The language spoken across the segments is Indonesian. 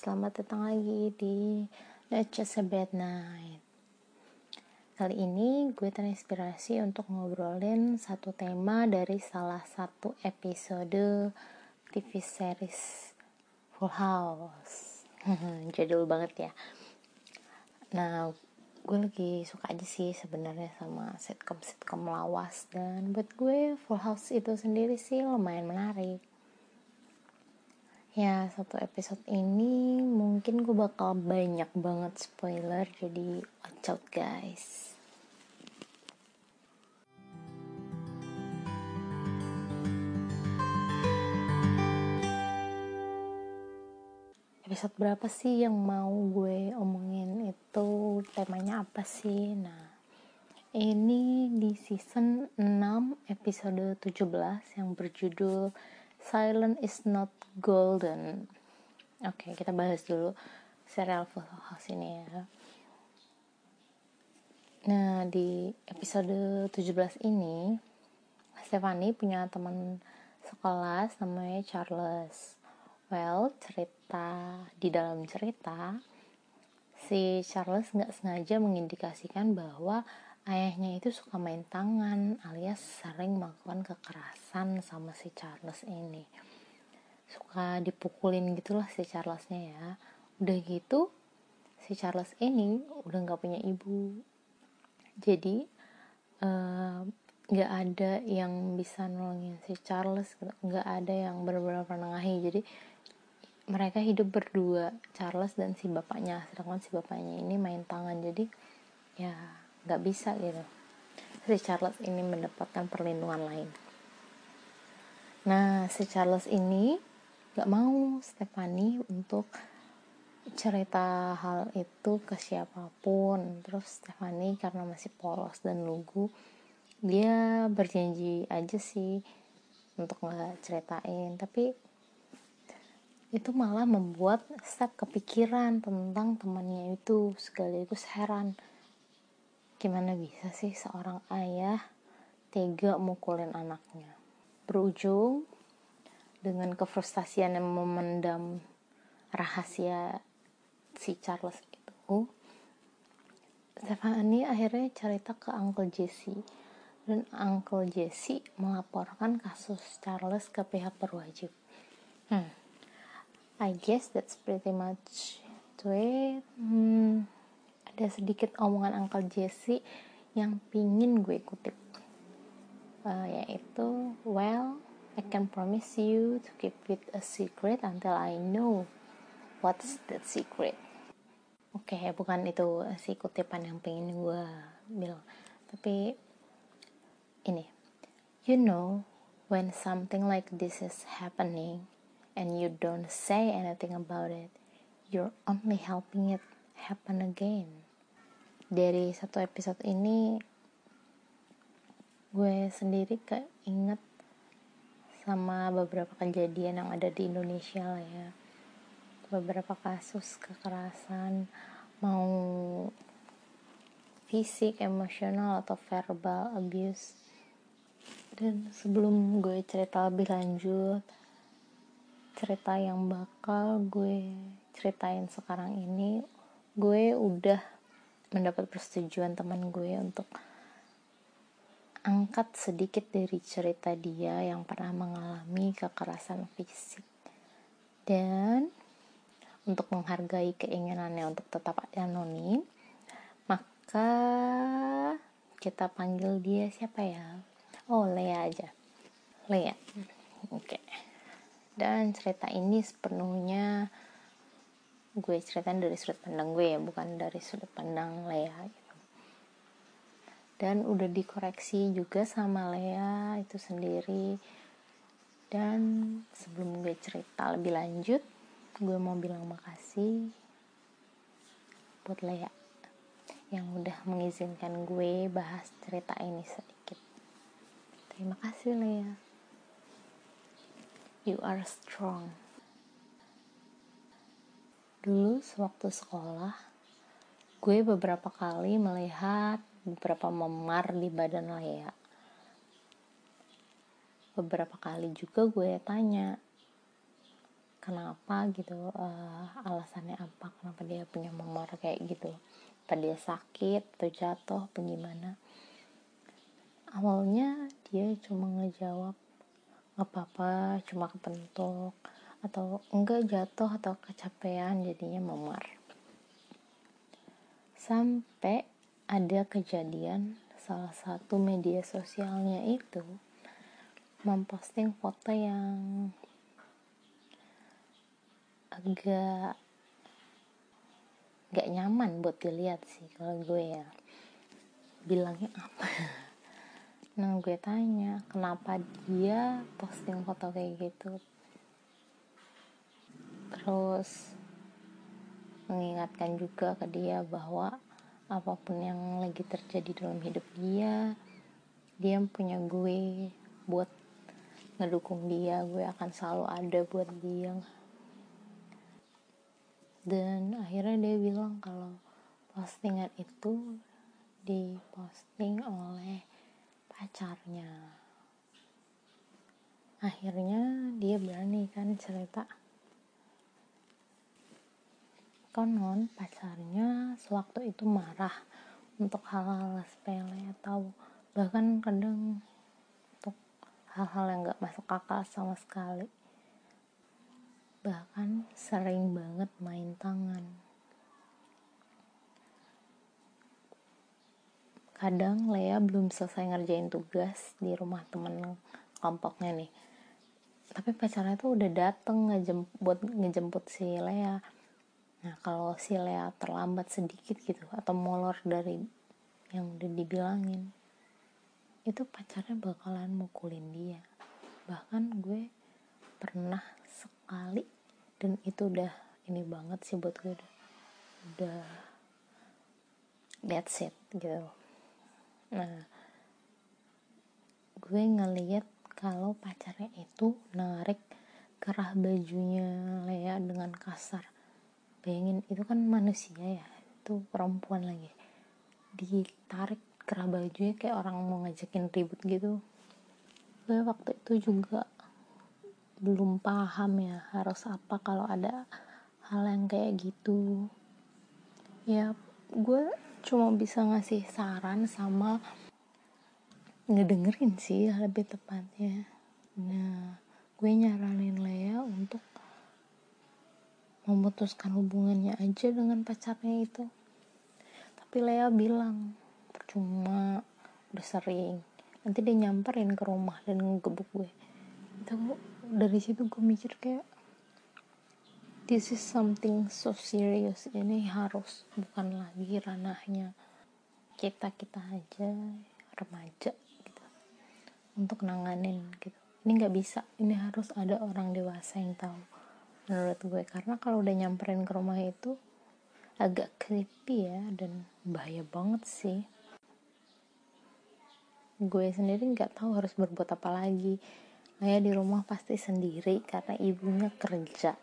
selamat datang lagi di Not Just a Bad Night. Kali ini gue terinspirasi untuk ngobrolin satu tema dari salah satu episode TV series Full House. Jadul banget ya. Nah, gue lagi suka aja sih sebenarnya sama sitcom-sitcom lawas. Dan buat gue Full House itu sendiri sih lumayan menarik ya satu episode ini mungkin gue bakal banyak banget spoiler jadi watch out guys. Episode berapa sih yang mau gue omongin itu? Temanya apa sih? Nah ini di season 6 episode 17 yang berjudul silent is not golden. Oke okay, kita bahas dulu serial Full House ini ya. Nah di episode 17 ini Stephanie punya teman sekelas namanya Charles. Well cerita di dalam cerita si Charles nggak sengaja mengindikasikan bahwa ayahnya itu suka main tangan alias sering melakukan kekerasan sama si Charles ini. Suka dipukulin gitulah si Charlesnya ya. Udah gitu si Charles ini udah nggak punya ibu. Jadi eh, nggak uh, ada yang bisa nolongin si Charles nggak ada yang benar-benar menengahi. Jadi mereka hidup berdua Charles dan si bapaknya. Sedangkan si bapaknya ini main tangan. Jadi ya nggak bisa gitu. Si Charles ini mendapatkan perlindungan lain. Nah si Charles ini nggak mau Stephanie untuk cerita hal itu ke siapa pun. Terus Stephanie karena masih polos dan lugu dia berjanji aja sih untuk nggak ceritain. Tapi itu malah membuat Steph kepikiran tentang temannya itu. Sekaligus heran Gimana bisa sih seorang ayah tega mukulin anaknya? Berujung dengan kefrustasian yang memendam rahasia si Charles itu, Stephanie akhirnya cerita ke Uncle Jesse dan Uncle Jesse melaporkan kasus Charles ke pihak berwajib. Hmm, I guess that's pretty much to it. Hmm, ada sedikit omongan Uncle Jesse yang pingin gue kutip. Uh, yaitu well I can promise you to keep it a secret until I know what's that secret. Oke okay, bukan itu si kutipan yang pengen gue bilang tapi ini. You know when something like this is happening and you don't say anything about it you're only helping it happen again dari satu episode ini gue sendiri keinget sama beberapa kejadian yang ada di Indonesia lah ya. Beberapa kasus kekerasan mau fisik, emosional atau verbal abuse. Dan sebelum gue cerita lebih lanjut cerita yang bakal gue ceritain sekarang ini gue udah mendapat persetujuan teman gue untuk angkat sedikit dari cerita dia yang pernah mengalami kekerasan fisik. Dan untuk menghargai keinginannya untuk tetap anonim maka kita panggil dia siapa ya? Oh Lea aja. Lea. Oke. Okay. dan cerita ini sepenuhnya gue ceritain dari sudut pandang gue ya bukan dari sudut pandang Lea gitu. dan udah dikoreksi juga sama Lea itu sendiri. Dan sebelum gue cerita lebih lanjut gue mau bilang makasih buat Lea yang udah mengizinkan gue bahas cerita ini sedikit. Terima kasih Lea. You are strong Dulu sewaktu sekolah, gue beberapa kali melihat beberapa memar di badan Lea. Beberapa kali juga gue tanya, kenapa gitu uh, alasannya apa? Kenapa dia punya memor kayak gitu? Apa dia sakit atau jatuh apa gimana? Awalnya dia cuma ngejawab nggak apa-apa cuma kepentuk atau enggak jatuh atau kecapean jadinya memar. Sampai ada kejadian salah satu media sosialnya itu memposting foto yang agak gak nyaman buat dilihat sih kalau gue ya. Bilangnya apa? Nah gue tanya kenapa dia posting foto kayak gitu terus mengingatkan juga ke dia bahwa apa pun yang lagi terjadi dalam hidup dia dia punya gue buat ngedukung dia gue akan selalu ada buat dia. Dan akhirnya dia bilang kalau postingan itu diposting oleh pacarnya. Akhirnya dia berani kan cerita konon pacarnya sewaktu itu marah untuk hal-hal sepele atau bahkan kadang hal-hal yang gak masuk akal sama sekali. Bahkan sering banget main tangan. Kadang Lea belum selesai ngerjain tugas di rumah temen kelompoknya nih. Tapi pacarnya tuh udah dateng ngejemput buat ngejemput si Lea nah kalau si Lea terlambat sedikit gitu atau molor dari yang udah dibilangin itu pacarnya bakalan mukulin dia. Bahkan gue pernah sekali dan itu udah ini banget sih buat gue udah, udah that's it gitu. Nah gue ngeliat kalau pacarnya itu narik kerah bajunya Lea dengan kasar bayangin itu kan manusia ya itu perempuan lagi. Ditarik kerah bajunya kayak orang mau ngajakin ribut gitu. Gue waktu itu juga belum paham ya harus apa kalau ada hal yang kayak gitu. Ya gue cuma bisa ngasih saran sama ngedengerin sih lebih tepatnya. Nah gue nyaranin Lea untuk memutuskan hubungannya aja dengan pacarnya itu. Tapi Lea bilang cuma udah sering. Nanti dia nyamperin ke rumah dan ngegebuk gue. Itu dari situ gue mikir kayak this is something so serious. Ini harus bukan lagi ranahnya kita kita aja remaja gitu untuk nanganin gitu. Ini nggak bisa. Ini harus ada orang dewasa yang tahu menurut gue. Karena kalau udah nyamperin ke rumah itu agak creepy ya dan bahaya banget sih. Gue sendiri nggak tahu harus berbuat apa lagi. Ayah di rumah pasti sendiri karena ibunya kerja.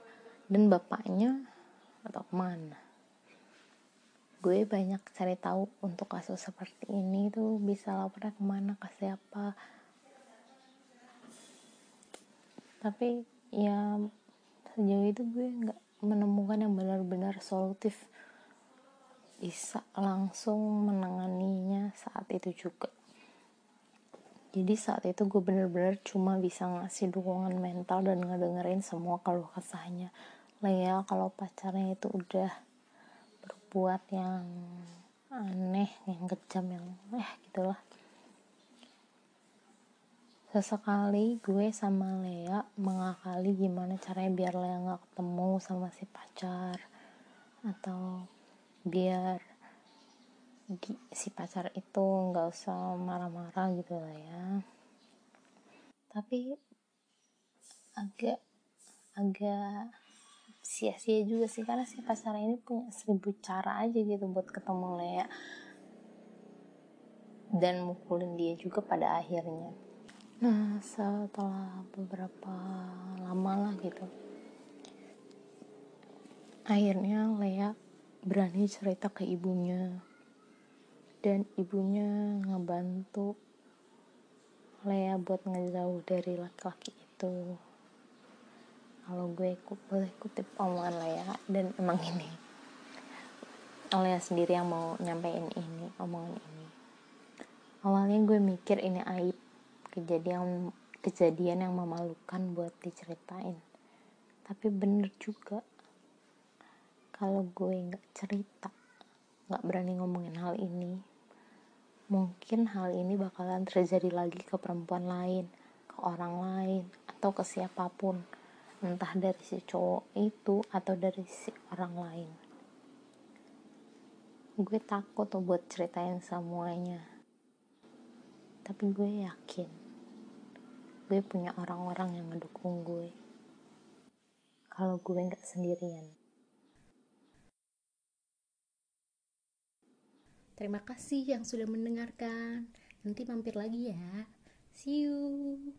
Dan bapaknya atau ke mana gue banyak cari tahu untuk kasus seperti ini tuh. Bisa lapornya ke mana ke siapa. Tapi ya sejauh itu gue nggak menemukan yang benar-benar solutif. Bisa langsung menanganinya saat itu juga. Jadi saat itu gue bener-bener cuma bisa ngasih dukungan mental dan ngedengerin semua kalau kesahnya. Lea kalau pacarnya itu udah berbuat yang aneh yang kejam yang eh gitulah sesekali gue sama Lea mengakali gimana caranya biar Lea nggak ketemu sama si pacar atau biar di, si pacar itu nggak usah marah-marah gitu lah ya. Tapi agak agak sia-sia juga sih karena si pacar ini punya seribu cara aja gitu buat ketemu Lea. Dan mukulin dia juga pada akhirnya nah setelah beberapa lama lah gitu akhirnya Lea berani cerita ke ibunya. Dan ibunya ngebantu Lea buat ngejauh dari laki-laki itu. Kalau gue boleh kutip omongan Lea. Dan emang ini Lea sendiri yang mau nyampein ini omongan ini. Awalnya gue mikir ini aib kejadian kejadian yang memalukan buat diceritain. Tapi bener juga kalau gue nggak cerita nggak berani ngomongin hal ini mungkin hal ini bakalan terjadi lagi ke perempuan lain ke orang lain atau ke siapa pun. Entah dari si cowok itu atau dari si orang lain. Gue takut tuh buat ceritain semuanya. Tapi gue yakin gue punya orang-orang yang ngedukung gue kalau gue nggak sendirian Terima kasih yang sudah mendengarkan. Nanti mampir lagi ya. See you.